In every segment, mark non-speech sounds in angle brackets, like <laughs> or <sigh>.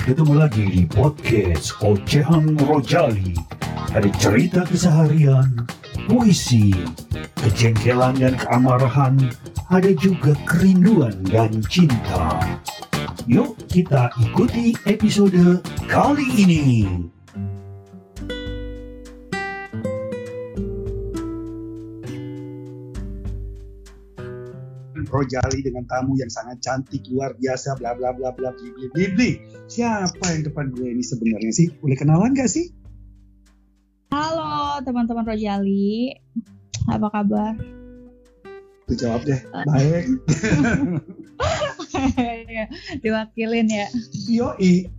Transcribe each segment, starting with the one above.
Ketemu lagi di podcast Ocehan Rojali. Ada cerita keseharian, puisi, kejengkelan dan keamarahan, ada juga kerinduan dan cinta. Yuk kita ikuti episode kali ini. Rojali dengan tamu yang sangat cantik luar biasa bla bla bla bla bli bli bli bli. Siapa yang depan gue ini sebenarnya sih? Boleh kenalan gak sih? Halo teman-teman Rojali, apa kabar? Tuh jawab deh. Baik. <laughs> Diwakilin ya. Yoi.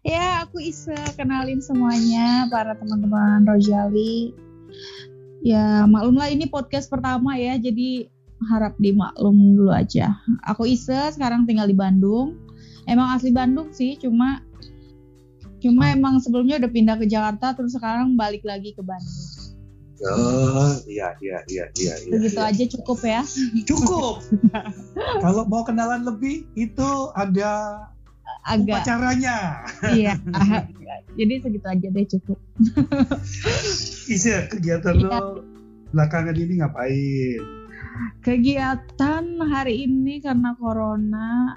Ya, aku Isa kenalin semuanya para teman-teman Rojali. Ya, maklumlah ini podcast pertama ya, jadi harap dimaklum dulu aja. Aku Isa, sekarang tinggal di Bandung. Emang asli Bandung sih, cuma cuma emang sebelumnya udah pindah ke Jakarta, terus sekarang balik lagi ke Bandung. Oh, iya iya iya iya. iya Begitu iya. aja cukup ya. Cukup. <laughs> Kalau mau kenalan lebih itu ada Agak upacaranya. iya. <laughs> Jadi segitu aja deh cukup. Isa, kegiatan lo belakangan ini ngapain? Kegiatan hari ini karena corona,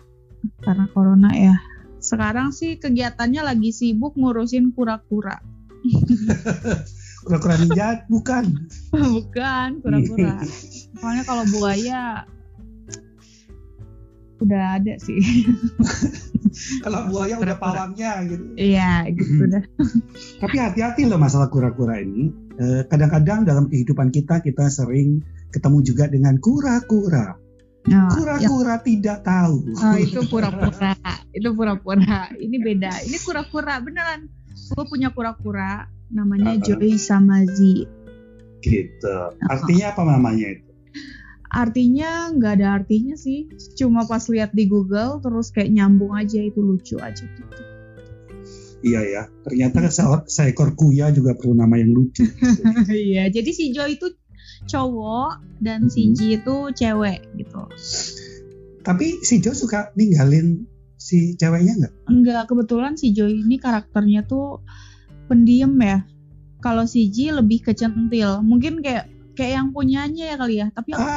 karena corona ya. Sekarang sih kegiatannya lagi sibuk ngurusin kura-kura. <laughs> Kura-kura ninja bukan. Bukan kura-kura. Soalnya kalau buaya udah ada sih. <laughs> Kalau buaya udah pawangnya gitu. Iya, gitu dah. Tapi hati-hati loh masalah kura-kura ini. Eh, Kadang-kadang dalam kehidupan kita kita sering ketemu juga dengan kura-kura. Nah, ya- Kura-kura tidak tahu. Oh, itu pura-pura. <laughs> itu pura-pura. Ini beda. Ini kura-kura beneran. Gue punya kura-kura namanya Uh-uh. Joy Samazi. Gitu. Artinya apa namanya itu? Artinya nggak ada artinya sih. Cuma pas lihat di Google terus kayak nyambung aja itu lucu aja gitu. Iya ya. Ternyata se- seekor kuya juga perlu nama yang lucu. <laughs> Iya, jadi si Joy itu cowok dan si. Ji itu cewek gitu. Tapi si Jo suka ninggalin si ceweknya nggak? Enggak, kebetulan si Joy ini karakternya tuh pendiam ya. Kalau si Ji lebih kecentil. Mungkin kayak kayak yang punyanya ya kali ya. Tapi <laughs> <laughs> aku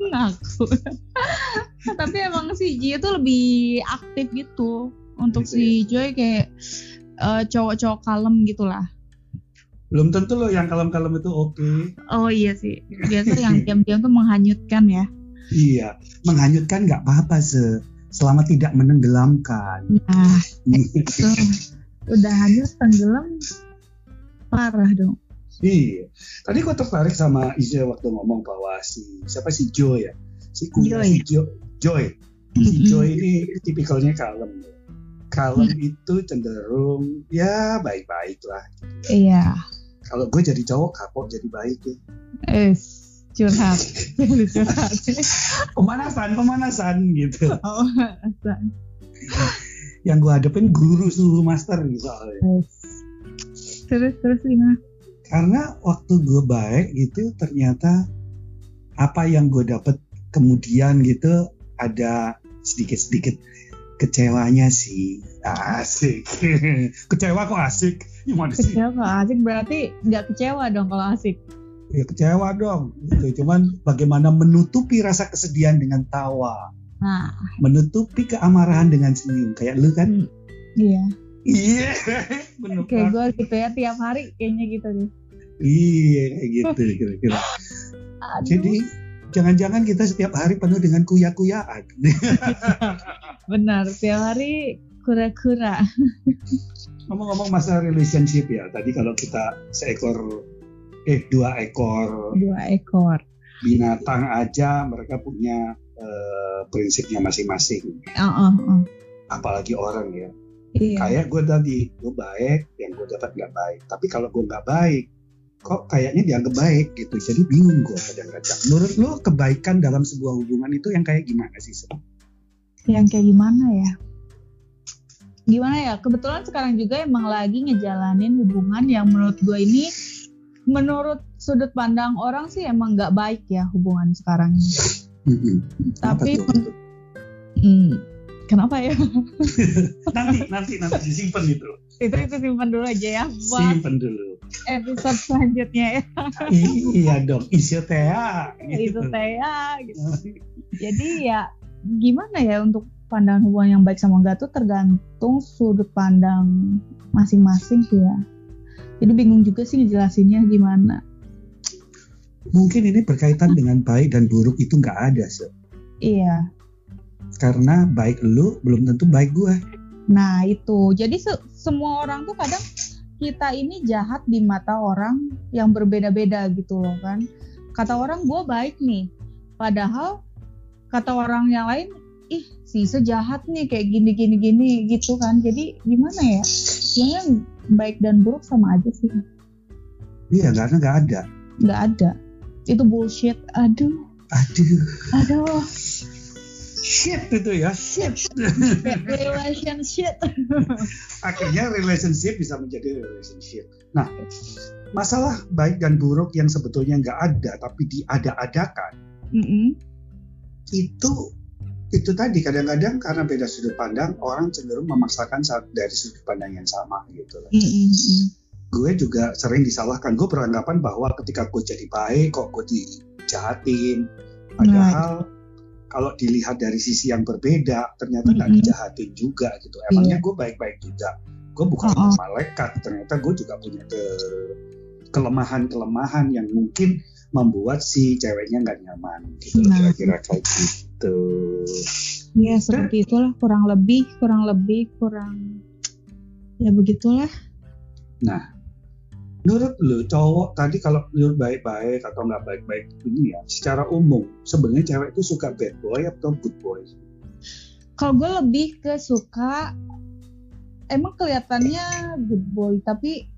ngaku. <laughs> Tapi emang si Ji itu lebih aktif gitu. Untuk Gitu si Joy kayak eh, cowok-cowok kalem gitulah. Belum tentu loh yang kalem-kalem itu oke. Oh iya sih. Biasa yang diam-diam tuh menghanyutkan ya. Iya. Menghanyutkan nggak apa-apa se selama tidak menenggelamkan. Nah, itu <laughs> udah hanyut tenggelam parah dong. Iya. Tadi gue tertarik sama Iza waktu ngomong bahwa si siapa si Joy ya, si kuya Joy. si Jo- Joy. Si. Joy ini tipikalnya kalem. Kalem Hmm. itu cenderung ya baik-baik lah. Iya. Kalau gue jadi cowok kapok jadi baik ya. Eh, curhat. <laughs> curhat. Pemanasan, pemanasan gitu. Oh, asal. Yang gue hadapin guru suhu master nih soalnya. Eh, Terus terus gimana? Karena waktu gue baik gitu ternyata apa yang gue dapet kemudian gitu ada sedikit-sedikit kecewanya sih. Asik. <laughs> kecewa kok asik. <laughs> Gimana sih? Kecewa asik berarti nggak kecewa dong kalau asik. Ya kecewa dong. Gitu. Cuman bagaimana menutupi rasa kesedihan dengan tawa. Nah, Menutupi keamarahan dengan senyum. Kayak lu kan? iya. Iya. <laughs> Bener Kayak gue gitu ya tiap hari kayaknya gitu deh. Iya kayak gitu kira-kira. <laughs> Aduh. Jadi jangan-jangan kita setiap hari penuh dengan kuya-kuyaan. benar tiap hari kura-kura. <laughs> Ngomong-ngomong masalah relationship ya, tadi kalau kita seekor eh dua ekor Dua ekor. binatang aja mereka punya eh, prinsipnya masing-masing. Oh, oh, oh. Apalagi orang ya. Iya. Kayak gue tadi, gue baik, yang gue dapat nggak baik. Tapi kalau gue nggak baik, kok kayaknya dianggap baik gitu. Jadi bingung gue kadang-kadang. Menurut lo kebaikan dalam sebuah hubungan itu yang kayak gimana sih? Yang kayak gimana ya? Gimana ya? Kebetulan sekarang juga emang lagi ngejalanin hubungan yang menurut gue ini, menurut sudut pandang orang sih emang nggak baik ya hubungan sekarang ini. Tapi hmm, Kenapa ya? <laughs> nanti nanti nanti disimpan itu. itu itu simpan dulu aja ya buat Simpan dulu. episode selanjutnya ya. iya dong, isotea. Itu saya gitu. <laughs> Jadi ya gimana ya untuk pandangan hubungan yang baik sama enggak tuh tergantung sudut pandang masing-masing sih ya. Jadi bingung juga sih ngejelasinnya gimana. Mungkin ini berkaitan dengan baik dan buruk itu nggak ada, Se. Iya. Karena baik lu belum tentu baik gue. Nah itu. Jadi se- semua orang tuh kadang kita ini jahat di mata orang yang berbeda-beda gitu loh kan. Kata orang gue baik nih. Padahal kata orang yang lain, ih si sejahat nih kayak gini gini gini gitu kan. Jadi gimana ya? Sebenarnya baik dan buruk sama aja sih. Iya, karena nggak ada. Nggak ada. Itu bullshit. Aduh. Aduh, Aduh. shit itu ya, shit. Relationship. Akhirnya relationship bisa menjadi relationship. Nah, masalah baik dan buruk yang sebetulnya nggak ada tapi diada-adakan Mm-mm. itu itu tadi kadang-kadang karena beda sudut pandang orang cenderung memaksakan dari sudut pandang yang sama gitu. Mm-mm. Mm-mm. Gue juga sering disalahkan. Gue beranggapan bahwa ketika gue jadi baik kok gue dijahatin. Padahal kalau dilihat dari sisi yang berbeda ternyata nggak Mm-mm. dijahatin juga gitu. Emangnya gue baik-baik juga. Gue bukan Oh, oh. malaikat. Ternyata gue juga punya ke kelemahan-kelemahan yang mungkin membuat si ceweknya nggak nyaman gitu. Nah. Kira-kira kayak gitu. Ya seperti itulah kurang lebih, kurang lebih, kurang ya begitulah. Menurut lu cowok tadi kalau lu baik-baik atau nggak baik-baik ini ya, secara umum sebenarnya cewek itu suka bad boy atau good boy? Kalau gue lebih ke suka emang kelihatannya good boy tapi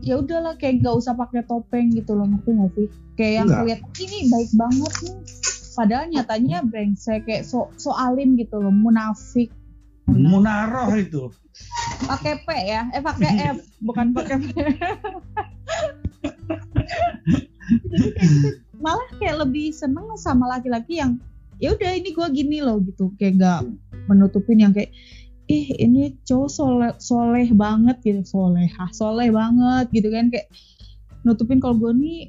ya udahlah kayak gak usah pakai topeng gitu loh ngerti gak sih? Kayak yang kelihatan ini baik banget nih. Padahal nyatanya brengsek kayak so, so alim gitu loh, munafik. Munaroh itu. Pakai P ya, eh pakai F, bukan pakai P. Jadi kayak gitu, malah kayak lebih seneng sama laki-laki yang ya udah ini gue gini loh gitu, kayak gak menutupin yang kayak ih ini cowok soleh, soleh banget gitu, soleh, soleh banget gitu kan kayak nutupin kalau gue nih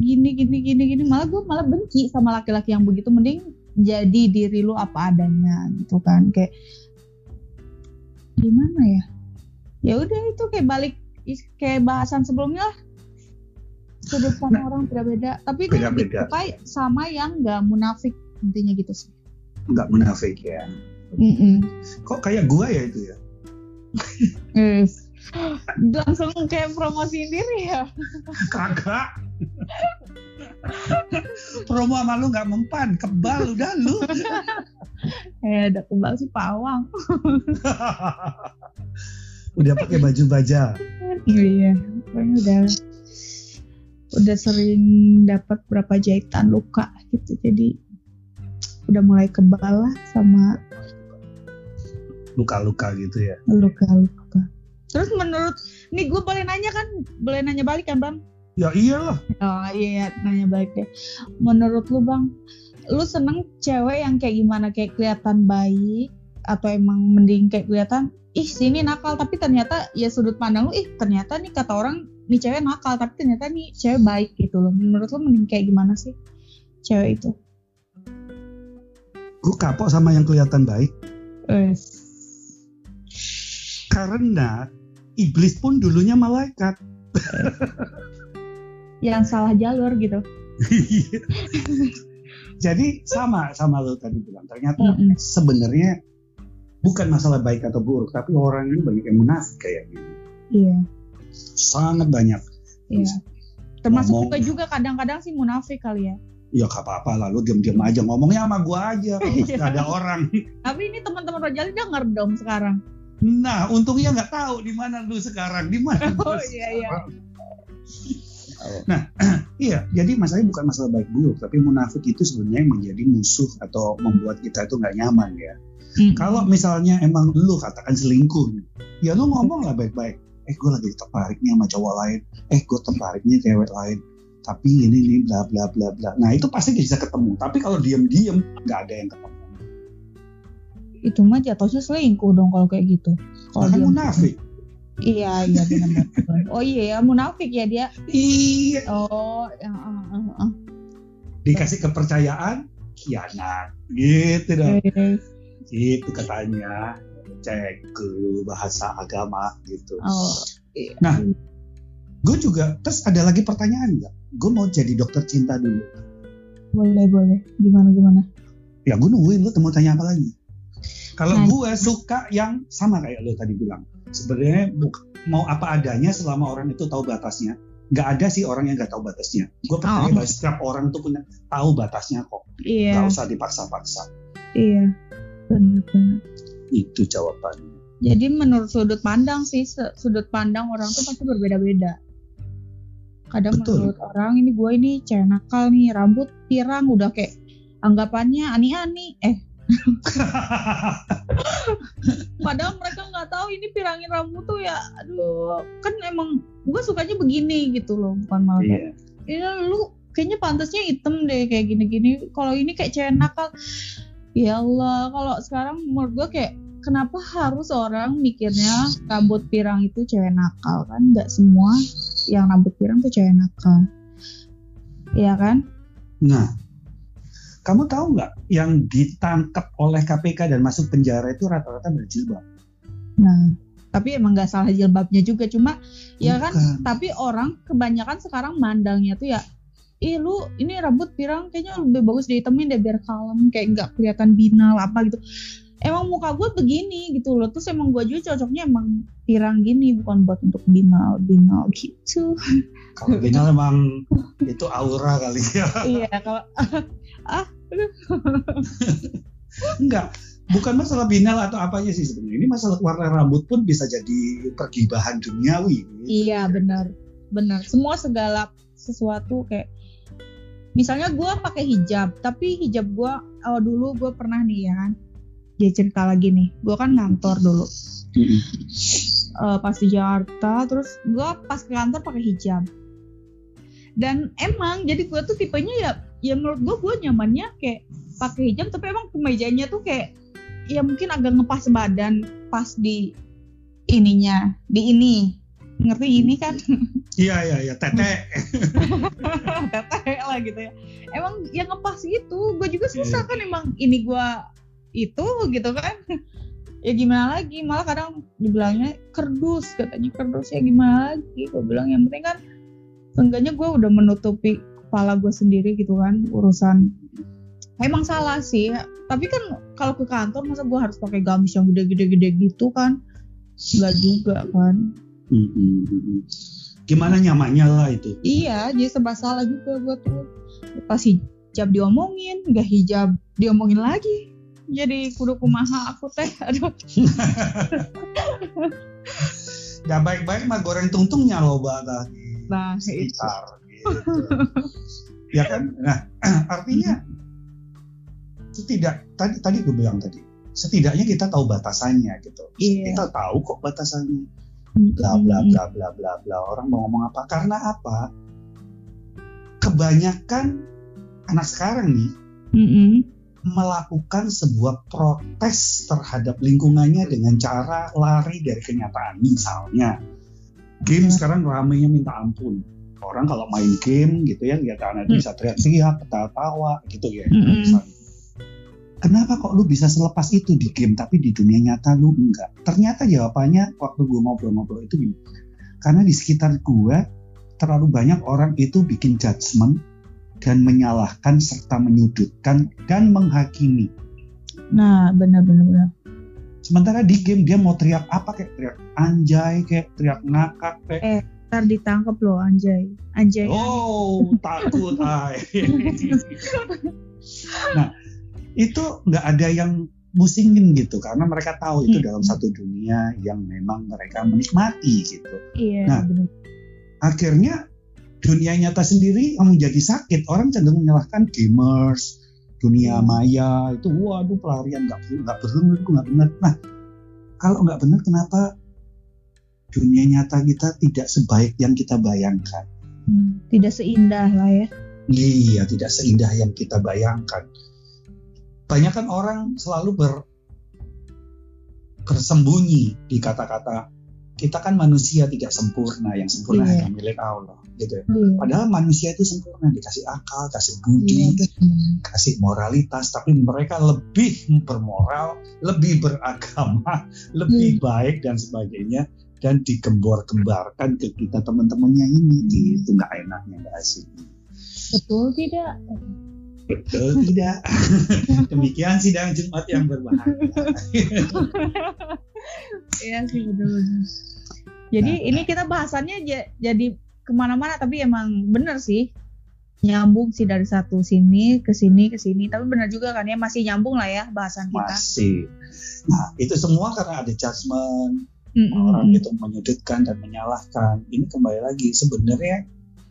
gini gini gini gini malah gue malah benci sama laki-laki yang begitu mending jadi diri lu apa adanya gitu kan kayak gimana ya ya udah itu kayak balik kayak bahasan sebelumnya lah sudut pandang orang beda-beda tapi Beda-beda. suka sama yang gak munafik intinya gitu sih Nggak munafik ya. Mm-mm. Kok kayak gua ya itu ya? <laughs> Yes. langsung kayak promosiin diri ya Kagak. Promo sama lu nggak mempan, kebal udah lu. eh udah kebal sih pawang udah pakai baju baja. iya pokoknya udah udah sering dapat berapa jahitan luka gitu jadi udah mulai kebal lah sama Luka-luka gitu ya. luka-luka terus menurut nih gue boleh nanya kan boleh nanya balik kan bang Ya iyalah. oh iya nanya balik deh menurut lu bang lu seneng cewek yang kayak gimana kayak kelihatan baik atau emang mending kayak kelihatan ih sini nakal tapi ternyata ya sudut pandang lu ih ternyata nih kata orang nih cewek nakal tapi ternyata nih cewek baik gitu loh menurut lu mending kayak gimana sih cewek itu Gue kapok sama yang kelihatan baik. Wes. Karena iblis pun dulunya malaikat. <laughs> yang salah jalur gitu Jadi sama sama lo tadi bilang. Ternyata Mm-mm. sebenarnya bukan masalah baik atau buruk, tapi orang ini banyak yang munafik kayak gitu. iya Sangat banyak. iya termasuk Ngomong. juga juga kadang-kadang sih munafik kali ya Ya gak apa-apa lah, lu diem-diem aja ngomongnya sama gua aja. Kalau Iya. ada orang. tapi ini teman-teman Rojali denger dong sekarang Nah, untungnya nggak tahu di mana lu sekarang, di mana <laughs> Oh, iya, iya. Sekarang. Nah, <clears throat> iya, jadi masalahnya bukan masalah baik buruk, tapi munafik itu sebenarnya menjadi musuh atau membuat kita itu nggak nyaman ya. Kalau misalnya emang lu katakan selingkuh, ya lu ngomong lah baik-baik. Eh, gue lagi tertarik nih sama cowok lain. Eh, gue tertarik nih cewek lain. Tapi ini nih bla bla bla bla. Nah itu pasti bisa ketemu. Tapi kalau diem-diem nggak ada yang ketemu. itu mah jatuhnya selingkuh dong kalau kayak gitu. Kalau dia munafik. Iya iya benar. oh iya ya munafik ya dia. Iya. Oh ya, uh, uh, uh. Dikasih kepercayaan, khianat. Gitu dong. Oke. Itu katanya. Cek ke bahasa agama gitu. Oh. iya. Nah. Gue juga, terus ada lagi pertanyaan nggak? Gue mau jadi dokter cinta dulu. boleh boleh. Gimana gimana? Ya gue nungguin lu mau tanya apa lagi. Kalau Nah. gue suka yang sama kayak lo tadi bilang. Sebenarnya mau apa adanya selama orang itu tahu batasnya. Nggak ada sih orang yang nggak tahu batasnya. Gue percaya Oh. bahwa setiap orang tuh punya tahu batasnya kok. Iya Nggak usah dipaksa-paksa. iya. Benar. Itu jawabannya. Jadi menurut sudut pandang sih, sudut pandang orang tuh pasti berbeda-beda. Kadang Betul. menurut orang ini gue ini cewek nakal nih, rambut pirang udah kayak anggapannya ani-ani. Eh, <laughs> padahal mereka nggak tahu ini pirangin rambut tuh ya, aduh, kan emang gue sukanya begini gitu loh, bukan malah Iya. ini lu kayaknya pantasnya hitam deh kayak gini-gini. Kalau ini kayak cewek nakal, ya Allah. Kalau sekarang menurut gue kayak kenapa harus orang mikirnya rambut pirang itu cewek nakal kan? Nggak semua yang rambut pirang tuh cewek nakal. Iya kan? Nah, kamu tahu nggak yang ditangkap oleh KPK dan masuk penjara itu rata-rata berjilbab? Nah, tapi emang nggak salah jilbabnya juga. Cuma ya kan Bukan. tapi orang kebanyakan sekarang mandangnya tuh ya ih lu ini rambut pirang kayaknya lebih bagus dihitamin deh biar kalem kayak nggak kelihatan binal apa gitu emang muka gue begini gitu loh terus emang gue juga cocoknya emang pirang gini bukan buat untuk binal binal gitu Kalau Binal emang itu aura kali ya. iya kalau <laughs> <laughs> Enggak, bukan masalah binal atau apanya sih sebenarnya. Ini masalah warna rambut pun bisa jadi pergibahan duniawi. iya benar. Benar. Semua segala sesuatu kayak misalnya gue pakai hijab tapi hijab gue oh dulu gue pernah nih ya kan dia cerita lagi nih. Gue kan ngantor dulu. Eh, pas di Jakarta terus gue pas ke kantor pakai hijab. Dan emang jadi gue tuh tipenya ya ya menurut gue gue nyamannya kayak pakai hijab tapi emang kemejanya tuh kayak ya mungkin agak ngepas badan pas di ininya di ini. Ngerti ini kan? Iya iya iya, tete. <laughs> teteh lah gitu ya. Emang yang ngepas gitu gue juga susah kan emang ini gue itu gitu kan. Ya gimana lagi malah kadang dibilangnya kerdus katanya kerdus ya gimana lagi? Gue bilang yang penting kan seenggaknya gue udah menutupi kepala gue sendiri gitu kan urusan emang salah sih tapi kan kalau ke kantor masa gue harus pakai gamis yang gede-gede-gede gitu kan nggak juga kan Mm-mm. Gimana nyamannya lah itu. Iya, jadi serba salah juga gue tuh. Pas hijab diomongin, gak hijab diomongin lagi. Jadi kudu kumaha aku teh. <laughs> Aduh. Ya baik-baik mah goreng tungtungnya loh dah di Nah, itu. sekitar. Gitu. <laughs> ya kan? Nah, <clears throat> artinya setidak tadi tadi gue bilang tadi setidaknya kita tahu batasannya gitu. Iya. Kita tahu kok batasannya. bla bla bla bla bla bla orang mau ngomong apa karena apa kebanyakan anak sekarang nih Mm-mm. melakukan sebuah protes terhadap lingkungannya dengan cara lari dari kenyataan misalnya game Ya. sekarang ramenya minta ampun orang kalau main game gitu ya lihat anak Hmm. bisa teriak-teriak ketawa-tawa gitu ya Mm-mm. misalnya. Kenapa kok lu bisa selepas itu di game tapi di dunia nyata lu enggak? Ternyata jawabannya waktu gue ngobrol-ngobrol itu gini. Karena di sekitar gue terlalu banyak orang itu bikin judgement dan menyalahkan serta menyudutkan dan menghakimi. Nah, benar-benar benar. Sementara di game dia mau teriak apa kayak teriak anjay kayak teriak ngakak kayak Ntar ditangkep loh anjay. Anjay. oh takut <laughs> ay. nah itu nggak ada yang musingin gitu karena mereka tahu itu Hmm. dalam satu dunia yang memang mereka menikmati gitu. Iya, Nah. benar. Akhirnya dunia nyata sendiri yang menjadi sakit. Orang cenderung menyalahkan gamers, dunia Hmm. maya itu waduh pelarian nggak nggak benar nggak benar. Nah kalau nggak benar kenapa dunia nyata kita tidak sebaik yang kita bayangkan? Hmm, Tidak seindah lah ya. Iya, tidak seindah yang kita bayangkan. Banyak kan orang selalu ber bersembunyi di kata-kata kita kan manusia tidak sempurna, yang sempurna Iya. hanya milik Allah, gitu. ya. Iya. Padahal manusia itu sempurna, dikasih akal, kasih Iya, budi, betul. kasih moralitas, tapi mereka lebih bermoral, lebih beragama, lebih Iya. baik dan sebagainya, dan digembor-gembarkan ke kita teman-temannya ini, itu nggak enaknya nggak asik. Betul tidak? Betul tidak? <laughs> Demikian sidang Jumat yang berbahagia. <laughs> Iya sih betul betul. Jadi Nah, ini kita bahasannya ja- jadi ke mana-mana tapi emang bener sih nyambung sih dari satu sini ke sini ke sini tapi bener juga kan ya masih nyambung lah ya bahasan kita. Masih. Nah, itu semua karena ada judgment, Mm-mm. orang itu menyudutkan dan menyalahkan. Ini kembali lagi sebenarnya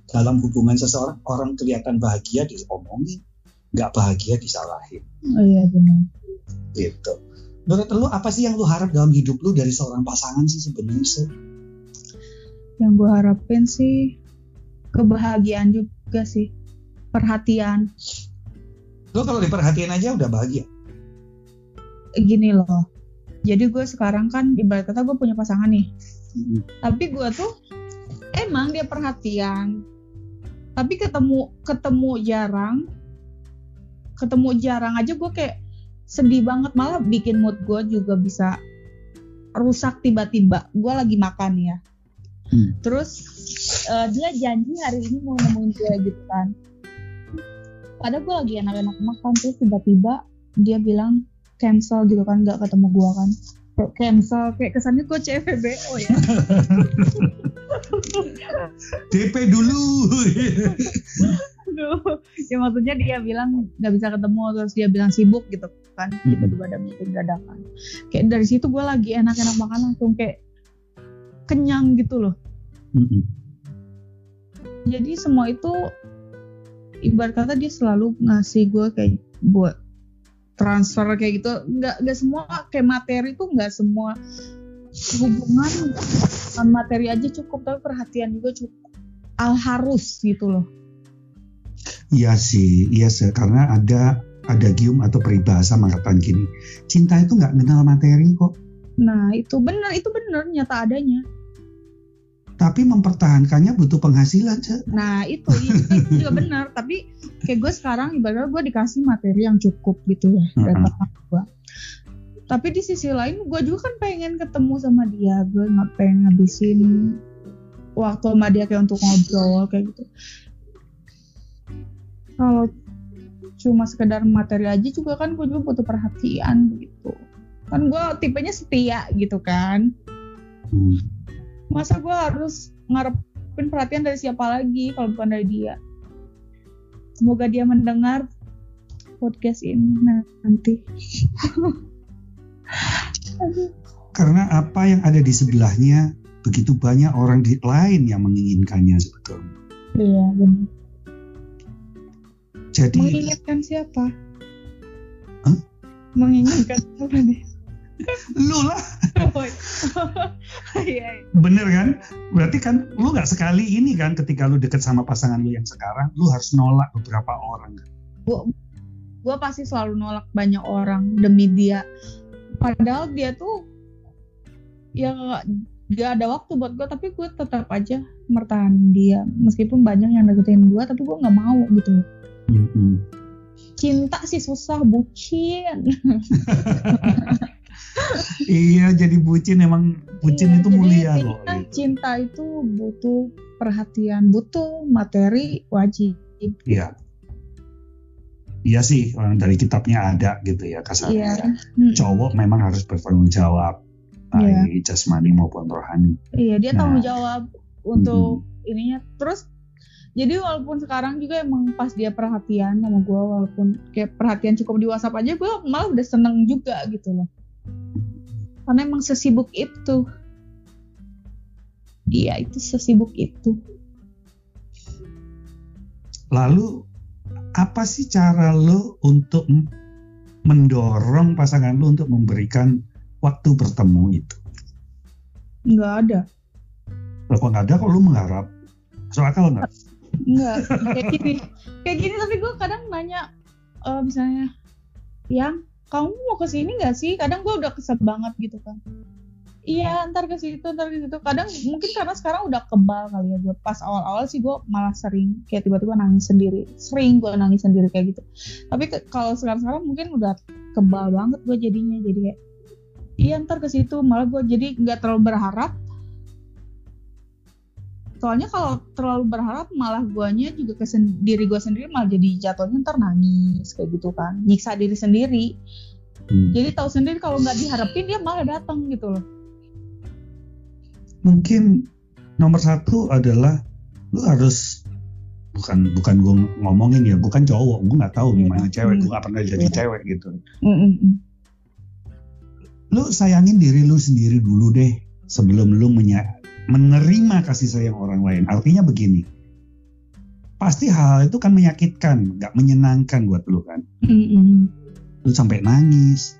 dalam hubungan seseorang orang kelihatan bahagia diomongin, nggak bahagia disalahin. Oh iya benar. Gitu. Menurut lu apa sih yang lu harap dalam hidup lu dari seorang pasangan sih sebenarnya? sih? Yang gue harapin sih kebahagiaan juga sih perhatian Lu kalau diperhatiin aja udah bahagia. gini loh. Jadi gue sekarang kan ibarat kata gue punya pasangan nih. Mm. tapi gue tuh emang dia perhatian tapi ketemu ketemu jarang ketemu jarang aja gue kayak sedih banget malah bikin mood gue juga bisa rusak tiba-tiba gue lagi makan ya Hmm. terus eh, dia janji hari ini mau nemuin gue gitu kan padahal gue lagi enak-enak makan terus tiba-tiba dia bilang cancel gitu kan nggak ketemu gue kan. Kayak cancel? Kayak kesannya gue CFBO ya. <laughs> DP dulu. Aduh. ya maksudnya dia bilang nggak bisa ketemu terus dia bilang sibuk gitu kan. Tiba-tiba ada meeting dadakan. Kayak dari situ gue lagi enak-enak makan langsung kayak kenyang gitu loh. Mm-mm. jadi semua itu ibarat kata dia selalu ngasih gue kayak buat transfer kayak gitu nggak nggak semua kayak materi tuh nggak semua hubungan materi aja cukup tapi perhatian juga cukup al harus gitu loh. Iya sih, iya sih. Karena ada ada gium atau peribahasa mengatakan gini, cinta itu nggak kenal materi kok, nah itu benar itu benar nyata adanya tapi mempertahankannya butuh penghasilan. Ce. Nah itu, itu juga <laughs> benar. Tapi kayak gue sekarang ibaratnya gue dikasih materi yang cukup gitu ya dari Mm-mm. pasangan gue. Tapi di sisi lain gue juga kan pengen ketemu sama dia. Gue nggak pengen ngabisin waktu sama dia kayak untuk ngobrol kayak gitu. Kalau cuma sekedar materi aja juga kan gue juga butuh perhatian gitu. Kan gue tipenya setia gitu kan Hmm. Masa gue harus ngarepin perhatian dari siapa lagi kalau bukan dari dia semoga dia mendengar podcast ini nanti. Karena apa yang ada di sebelahnya begitu banyak orang di lain yang menginginkannya sebetulnya. iya benar Jadi mengingatkan siapa Hah? mengingatkan siapa nih lu lah <laughs> bener kan? Berarti kan lu nggak sekali ini kan ketika lu deket sama pasangan lu yang sekarang, lu harus nolak beberapa orang. gue pasti selalu nolak banyak orang demi dia padahal dia tuh ya nggak ada waktu buat gue tapi gue tetap aja mertahan dia meskipun banyak yang deketin gue tapi gue nggak mau gitu Mm-mm. cinta sih susah bucin <laughs> Iya, jadi bucin emang bucin Iya, itu jadi mulia intinya loh. gitu. cinta itu butuh perhatian butuh materi wajib Iya. Iya sih, orang dari kitabnya ada gitu ya kasarnya. iya ya. Mm, Cowok memang harus bertanggung jawab, Iya. baik jasmani maupun rohani. iya dia Nah. tanggung jawab untuk ininya terus jadi walaupun sekarang juga emang pas dia perhatian sama gue walaupun kayak perhatian cukup di WhatsApp aja gue malah udah seneng juga gitu loh karena emang sesibuk itu dia itu sesibuk itu Lalu apa sih cara lo untuk mendorong pasangan lo untuk memberikan waktu bertemu itu? nggak ada Kalau nggak ada, kok lo mengharap? Masuk akal nggak? nggak kayak gini kayak gini tapi gue kadang nanya eh, misalnya yang kamu mau ke sini nggak sih? Kadang gue udah kesel banget gitu kan. Iya ntar ke situ ntar ke situ. Kadang mungkin karena sekarang udah kebal kali ya. Gue pas awal-awal sih gue malah sering kayak tiba-tiba nangis sendiri. Sering gue nangis sendiri kayak gitu. Tapi kalau sekarang-sekarang mungkin udah kebal banget gue jadinya. Jadi kayak iya ntar ke situ. Malah gue jadi nggak terlalu berharap soalnya kalau terlalu berharap malah guanya juga ke diri gue sendiri malah jadi jatuhnya ntar nangis kayak gitu kan nyiksa diri sendiri hmm. jadi tahu sendiri kalau nggak diharapin dia malah datang gitu loh mungkin nomor satu adalah lu harus bukan bukan gue ngomongin ya bukan cowok gue nggak tahu gimana yeah. cewek gue nggak pernah jadi yeah. cewek gitu mm -mm. lu sayangin diri lu sendiri dulu deh sebelum lu menya menerima kasih sayang orang lain. Artinya begini, pasti hal itu kan menyakitkan, nggak menyenangkan buat lu kan. Mm-hmm. Lu sampai nangis.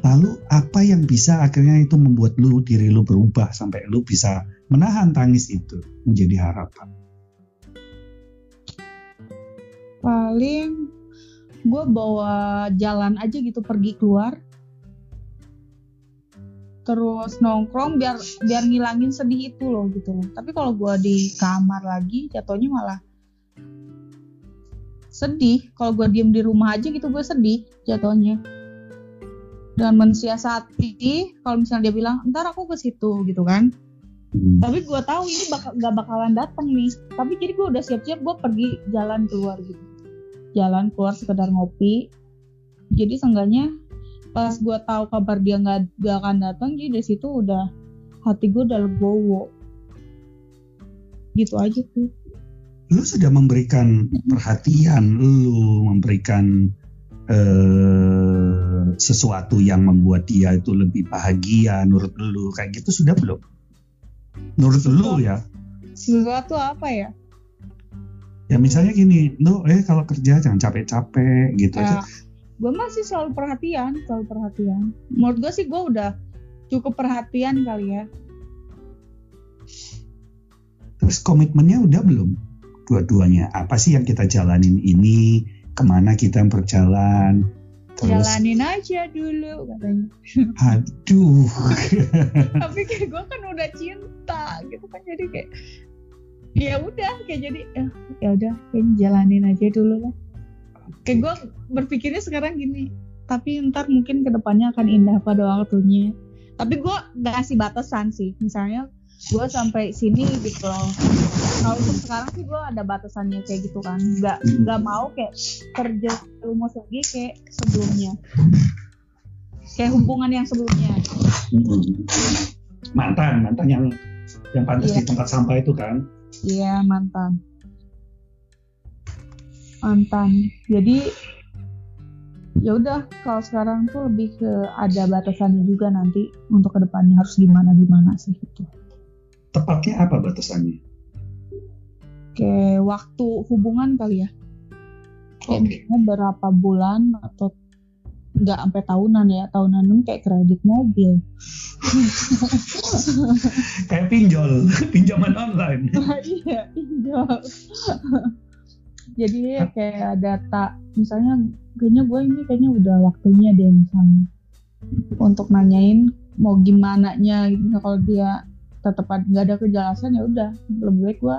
Lalu apa yang bisa akhirnya itu membuat lu diri lu berubah sampai lu bisa menahan tangis itu menjadi harapan? Paling gue bawa jalan aja gitu pergi keluar terus nongkrong biar biar ngilangin sedih itu loh gitu loh. Tapi kalau gue di kamar lagi jatuhnya malah sedih. Kalau gue diem di rumah aja gitu gue sedih jatuhnya. Dan mensiasati kalau misalnya dia bilang ntar aku ke situ gitu kan. Hmm. tapi gue tahu ini bakal gak bakalan datang nih. Tapi jadi gue udah siap-siap gue pergi jalan keluar gitu. Jalan keluar sekedar ngopi. Jadi seenggaknya pas gue tahu kabar dia nggak gak akan datang jadi dari situ udah hati gue udah legowo. Gitu aja tuh lu sudah memberikan perhatian lu memberikan uh, sesuatu yang membuat dia itu lebih bahagia menurut lu kayak gitu sudah belum? Menurut lu ya? Sesuatu apa ya? Ya misalnya gini lu eh kalau kerja jangan capek-capek gitu ya, gue masih selalu perhatian selalu perhatian. Menurut gue sih gue udah cukup perhatian kali ya. Terus komitmennya udah belum? Dua-duanya. Apa sih yang kita jalanin ini? Ke mana kita berjalan? Terus jalanin aja dulu katanya. <laughs> Aduh. <laughs> Tapi kayak gue kan udah cinta gitu kan. Jadi kayak ya udah kayak jadi eh, ya udah kayak jalanin aja dulu lah kayak gue berpikirnya sekarang gini tapi ntar mungkin ke depannya akan indah pada waktunya. Tapi gue gak kasih batasan sih. Misalnya gue sampai sini gitu loh. Kalau untuk sekarang sih gue ada batasannya kayak gitu kan. Nggak nggak mau kayak kerja rumah lagi kayak sebelumnya. Kayak hubungan yang sebelumnya. Mantan mantan yang yang pantas yeah. di tempat sampah itu kan? Iya yeah, mantan mantan. Jadi ya udah kalau sekarang tuh lebih ke ada batasannya juga nanti untuk ke depannya harus gimana gimana sih itu tepatnya apa batasannya? Kayak waktu hubungan kali ya. Kayak okay. berapa bulan atau nggak sampai tahunan ya tahunan pun kayak kredit mobil. Kayak pinjol <laughs> pinjaman online. <laughs> Iya pinjol jadi kayak ada tak misalnya kayaknya gue ini kayaknya udah waktunya deh misalnya untuk nanyain mau gimana nya gitu. Nah, kalau dia tetap nggak ada kejelasan ya udah. Lebih baik gue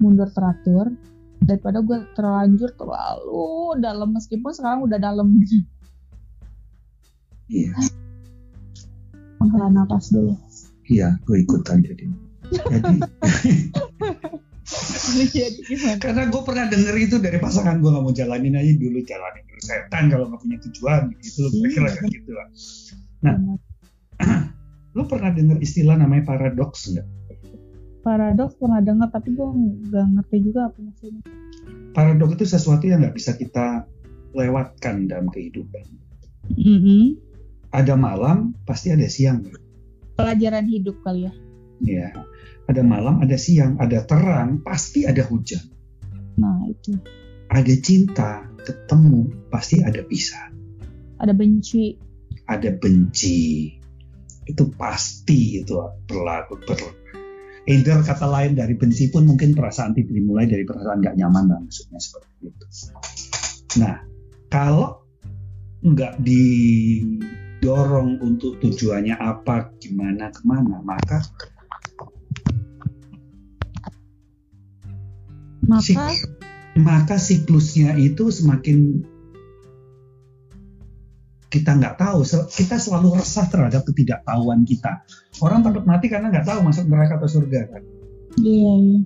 mundur teratur daripada gue terlanjur terlalu dalam. Meskipun sekarang udah dalam. Iya. Menghela nafas dulu. Iya gue ikutan jadi jadi <laughs> Karena gue pernah denger itu dari pasangan gue nggak mau jalanin aja dulu jalanin dulu setan kalau nggak punya tujuan gitu kira-kira kan gitu lah. Nah, <clears throat> lu pernah denger istilah namanya paradoks nggak? Paradoks pernah denger tapi gue nggak ngerti juga apa maksudnya. Paradoks itu sesuatu yang nggak bisa kita lewatkan dalam kehidupan. Mm -hmm. Ada malam pasti ada siang. Pelajaran hidup kali ya. Iya ada malam, ada siang, ada terang, pasti ada hujan. Nah, itu. Ada cinta, ketemu, pasti ada pisah. Ada benci. Ada benci. Itu pasti itu berlaku ber Either kata lain dari benci pun mungkin perasaan tidak dimulai dari perasaan gak nyaman lah maksudnya seperti itu. Nah, kalau nggak didorong untuk tujuannya apa, gimana, ke mana, maka Maka maka siklusnya itu semakin kita nggak tahu, kita selalu resah terhadap ketidaktahuan kita. Orang takut mati karena nggak tahu masuk neraka atau surga kan. iya, iya.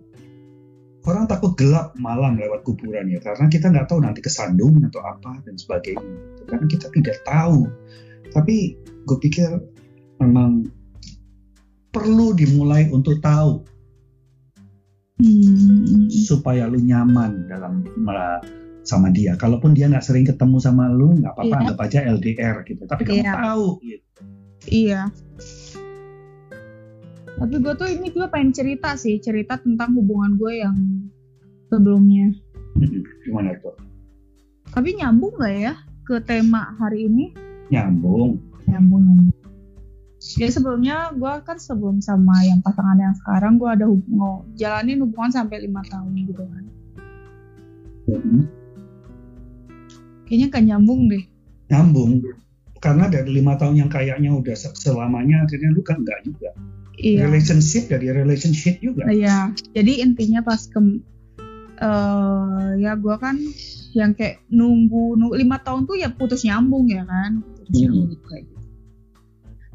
Orang takut gelap malam lewat kuburan ya karena kita nggak tahu nanti kesandung atau apa dan sebagainya. Itu Karena kita tidak tahu. Tapi gue pikir memang perlu dimulai untuk tahu Hmm, supaya lu nyaman dalam sama dia. Kalaupun dia nggak sering ketemu sama lu, nggak apa-apa, Iya. anggap aja LDR gitu. Tapi kamu Iya. tahu gitu. Iya. Tapi gue tuh ini gue pengen cerita sih, cerita tentang hubungan gue yang sebelumnya. Mm-mm. Gimana tuh? Tapi nyambung gak ya ke tema hari ini? Nyambung. Nyambung, nyambung. Jadi sebelumnya gue kan sebelum sama yang pasangan yang sekarang gue ada hubungan, jalanin hubungan sampai lima tahun gitu kan. Mm-mm. Kayaknya gak nyambung deh. Nyambung. Karena dari lima tahun yang kayaknya udah se- selamanya, akhirnya lu kan nggak juga. Iya. Relationship dari relationship juga. Iya, jadi intinya pas ke eh ya gue kan yang kayak nunggu, nunggu lima tahun tuh ya putus nyambung ya kan, putus Hmm. nyambung kayak gitu.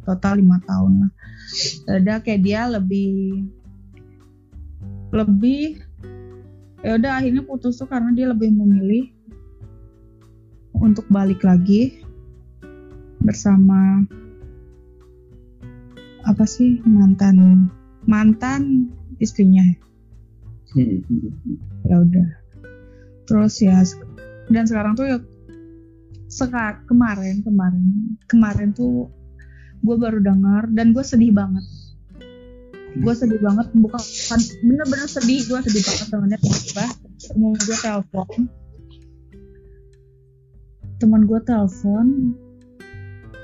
Total lima tahun lah. Udah kayak dia lebih lebih ya udah akhirnya putus tuh karena dia lebih memilih untuk balik lagi bersama apa sih mantan mantan istrinya Mm-mm. ya udah terus ya dan sekarang tuh ya sekar kemarin kemarin kemarin tuh gue baru dengar dan gue sedih banget. Gue sedih banget bukan bener-bener sedih gue sedih banget temennya tiba-tiba temen gue telepon. Teman gue telepon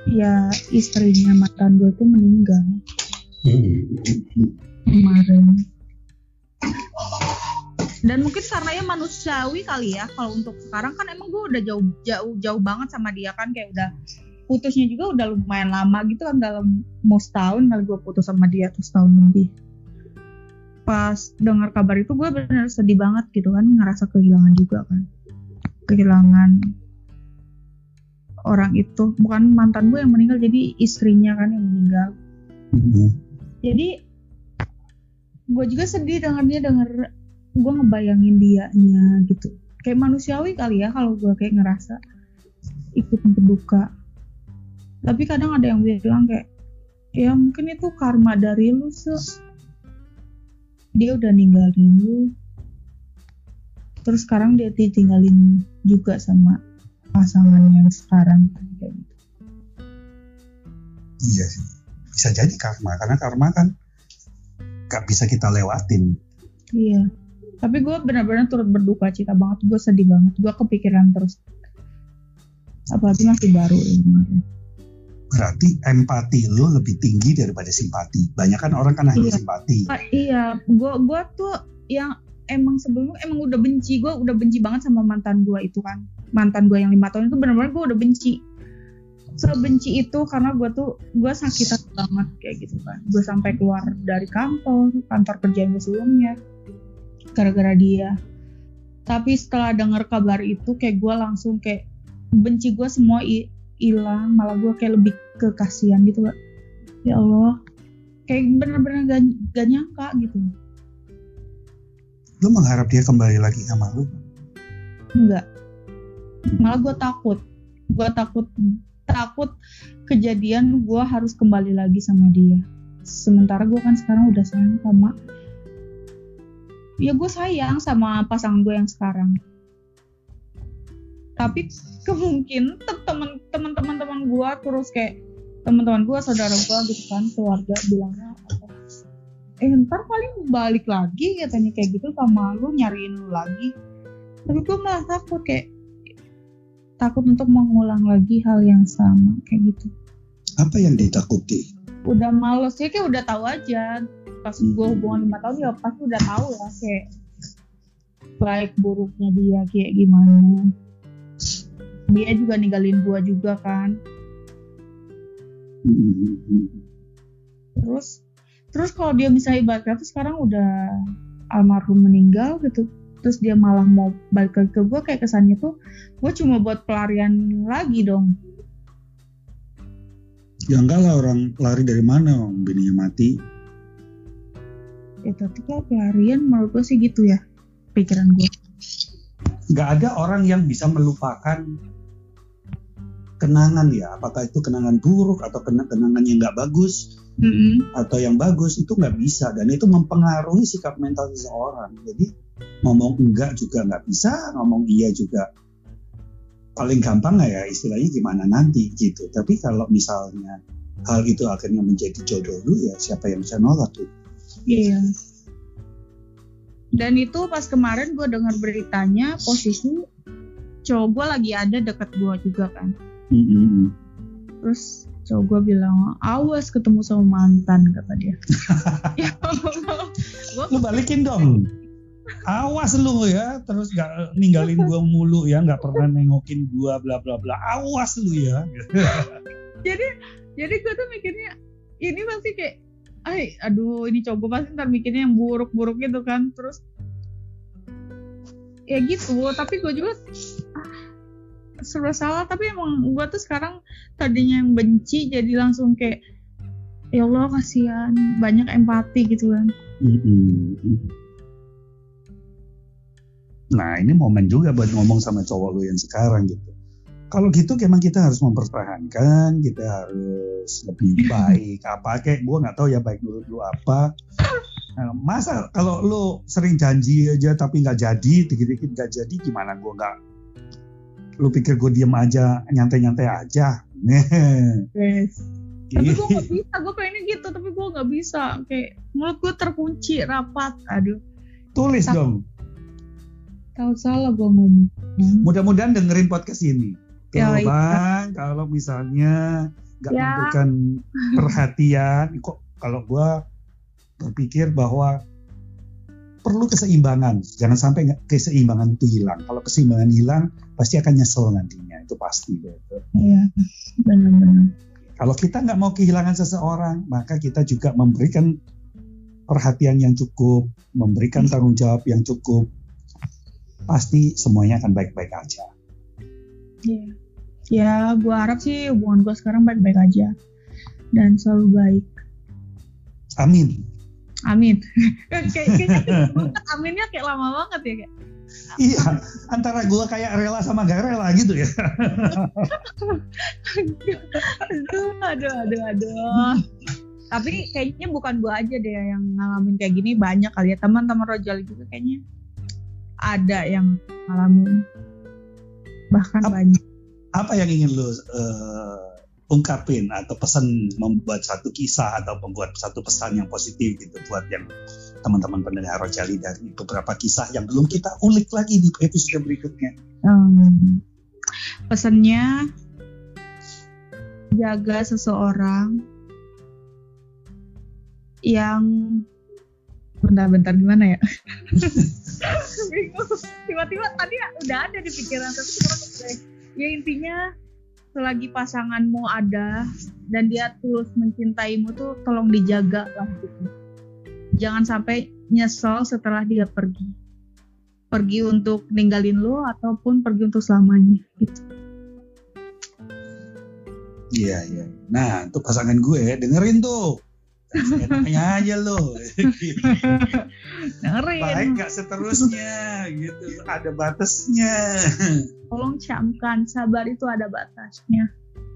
ya istrinya mantan gue tuh meninggal. Kemarin. Dan mungkin karena ya manusiawi kali ya kalau untuk sekarang kan emang gue udah jauh jauh jauh banget sama dia kan kayak udah putusnya juga udah lumayan lama gitu kan dalam mau setahun kali gue putus sama dia tuh setahun lebih. Pas dengar kabar itu gue bener sedih banget gitu kan ngerasa kehilangan juga kan. Kehilangan orang itu. Bukan mantan gue yang meninggal jadi istrinya kan yang meninggal. Mm-mm. jadi gue juga sedih dengarnya denger gue ngebayangin dianya gitu. Kayak manusiawi kali ya kalau gue kayak ngerasa ikut berduka tapi kadang ada yang bilang kayak ya mungkin itu karma dari lu se dia udah ninggalin lu terus sekarang dia ditinggalin juga sama pasangan yang sekarang kayak gitu Iya sih. Bisa jadi karma, karena karma kan gak bisa kita lewatin. Iya. Tapi gue benar-benar turut berduka cita banget. Gue sedih banget. Gue kepikiran terus. Apalagi masih baru kemarin. Berarti empati lu lebih tinggi daripada simpati. Banyak kan orang kan hanya Iya. simpati. Ah, iya, gue gua tuh yang emang sebelumnya emang udah benci. Gue udah benci banget sama mantan gue itu kan. Mantan gue yang lima tahun itu benar-benar gue udah benci. Sebenci itu karena gue tuh gue sakit hati banget kayak gitu kan. Gue sampai keluar dari kantor, kantor kerjaan gue sebelumnya, gara-gara dia. Tapi setelah dengar kabar itu kayak gue langsung kayak benci gue semua hilang, malah gue kayak lebih ke kasihan gitu Kak. Ya Allah, kayak bener-bener gak, gak nyangka gitu. Lu mengharap dia kembali lagi sama lu? Enggak. Malah gue takut. Gue takut takut kejadian gue harus kembali lagi sama dia. Sementara gue kan sekarang udah sayang sama ya gue sayang sama pasangan gue yang sekarang. Tapi kemungkinan temen teman teman teman gue terus kayak teman-teman gue saudara gue gitu kan keluarga bilangnya apa eh ntar paling balik lagi katanya kayak gitu sama lu nyariin lu lagi. Tapi gue malah takut kayak takut untuk mengulang lagi hal yang sama kayak gitu. Apa yang ditakuti? udah males ya kayak udah tahu aja. Pas gue hubungan lima tahun ya pasti udah tahu lah kayak baik buruknya dia kayak gimana dia juga ninggalin gua juga kan. Terus terus kalau dia misalnya balik lagi sekarang udah almarhum meninggal gitu terus dia malah mau balik lagi ke gue kayak kesannya tuh gue cuma buat pelarian lagi dong. Ya enggak lah orang lari dari mana? Orang bininya mati. ya tapi kalau pelarian menurut gue sih gitu ya pikiran gue Nggak ada orang yang bisa melupakan kenangan ya. Apakah itu kenangan buruk atau kena- kenangan yang nggak bagus Mm-mm. atau yang bagus itu nggak bisa dan itu mempengaruhi sikap mental seseorang. Jadi ngomong enggak juga nggak bisa, ngomong iya juga paling gampang nggak ya istilahnya gimana nanti gitu. Tapi kalau misalnya hal itu akhirnya menjadi jodoh lu ya siapa yang bisa nolak tuh? Iya. Dan itu pas kemarin gue dengar beritanya posisi cowok gue lagi ada deket gue juga kan. Mm-mm. Terus cowok gue bilang awas ketemu sama mantan kata dia. <laughs> ya. Gua Lu balikin dong. Awas lu ya, terus nggak ninggalin gua mulu ya, nggak pernah nengokin gua bla bla bla. Awas lu ya. <laughs> jadi jadi gue tuh mikirnya ini pasti kayak ay aduh ini cowok gue pasti ntar mikirnya yang buruk-buruk gitu kan terus ya gitu tapi gue juga serba salah tapi emang gue tuh sekarang tadinya yang benci jadi langsung kayak ya Allah kasihan banyak empati gitu kan. Nah ini momen juga buat ngomong sama cowok lu yang sekarang gitu. Kalau gitu emang kita harus mempertahankan, kita harus lebih <laughs> baik. Apa kayak gue nggak tahu ya baik menurut lu apa. Nah, masa kalau lu sering janji aja tapi nggak jadi, dikit-dikit nggak jadi, gimana gue nggak? Lu pikir gue diem aja, nyantai-nyantai aja? yes. tapi gue gak bisa gue pengennya gitu tapi gue nggak bisa kayak mulut gue terkunci rapat aduh Tulis Tak- dong. tahu salah gue ngomong Mudah-mudahan dengerin podcast ini. Ya, Kalau bang, kalau misalnya nggak Ya. memberikan perhatian, kok kalau gua berpikir bahwa perlu keseimbangan. Jangan sampai keseimbangan itu hilang. Kalau keseimbangan hilang, pasti akan nyesel nantinya. Itu pasti. gitu. Iya, benar-benar. Kalau kita nggak mau kehilangan seseorang, maka kita juga memberikan perhatian yang cukup, memberikan tanggung jawab yang cukup. Pasti semuanya akan baik-baik aja. Iya. Ya, gue harap sih hubungan gue sekarang baik-baik aja dan selalu baik. Amin. Amin. <laughs> kayak kayaknya kayak banget, <laughs> aminnya kayak lama banget ya kayak. Iya, antara gua kayak rela sama gak rela gitu ya. aduh, aduh, aduh, aduh. Tapi kayaknya bukan gue aja deh yang ngalamin kayak gini banyak kali ya teman-teman Rojali juga kayaknya ada yang ngalamin bahkan Ap- banyak. Apa yang ingin lu eh, ungkapin atau pesan membuat satu kisah atau membuat satu pesan yang positif gitu buat yang teman-teman pendengar Rojali dari beberapa kisah yang belum kita ulik lagi di episode berikutnya. Em, pesannya jaga seseorang yang bentar-bentar gimana ya? <laughs> Bingung. Tiba-tiba tadi udah ada di pikiran tapi ya intinya selagi pasanganmu ada dan dia tulus mencintaimu tuh tolong dijaga lah gitu jangan sampai nyesel setelah dia pergi pergi untuk ninggalin lo ataupun pergi untuk selamanya gitu. Iya, iya. Nah, untuk pasangan gue dengerin tuh. Enaknya aja lo. Dengerin, <laughs> Baik nggak seterusnya gitu. Ada batasnya. tolong camkan, sabar itu ada batasnya.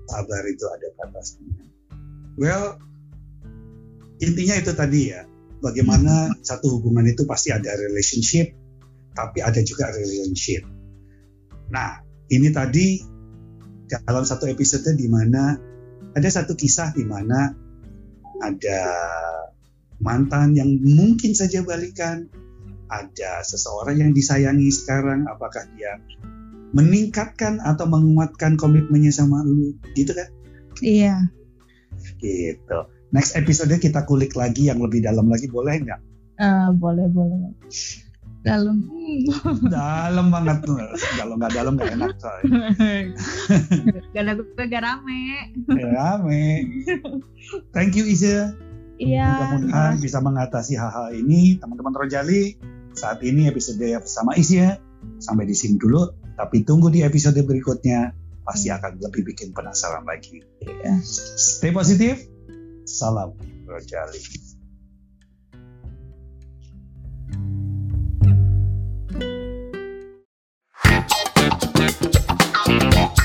sabar itu ada batasnya. Well, intinya itu tadi ya. Bagaimana satu hubungan itu pasti ada relationship, tapi ada juga relationship. Nah, ini tadi dalam satu episode di mana ada satu kisah di mana ada mantan yang mungkin saja balikan, ada seseorang yang disayangi sekarang, apakah dia meningkatkan atau menguatkan komitmennya sama lu, gitu kan? Iya, Gitu. Next episode kita kulik lagi yang lebih dalam lagi boleh nggak? eh, boleh boleh. Dalam. <laughs> dalam banget tuh. Kalau nggak dalam nggak enak coy. gak ada gue gak rame. Rame. Thank you Isa. Iya. Mudah-mudahan bisa mengatasi hal-hal ini teman-teman Rojali. Saat ini episode bersama Isya sampai di sini dulu. Tapi tunggu di episode berikutnya pasti akan lebih bikin penasaran lagi. Iya. Stay positif. Salam Rojali. Música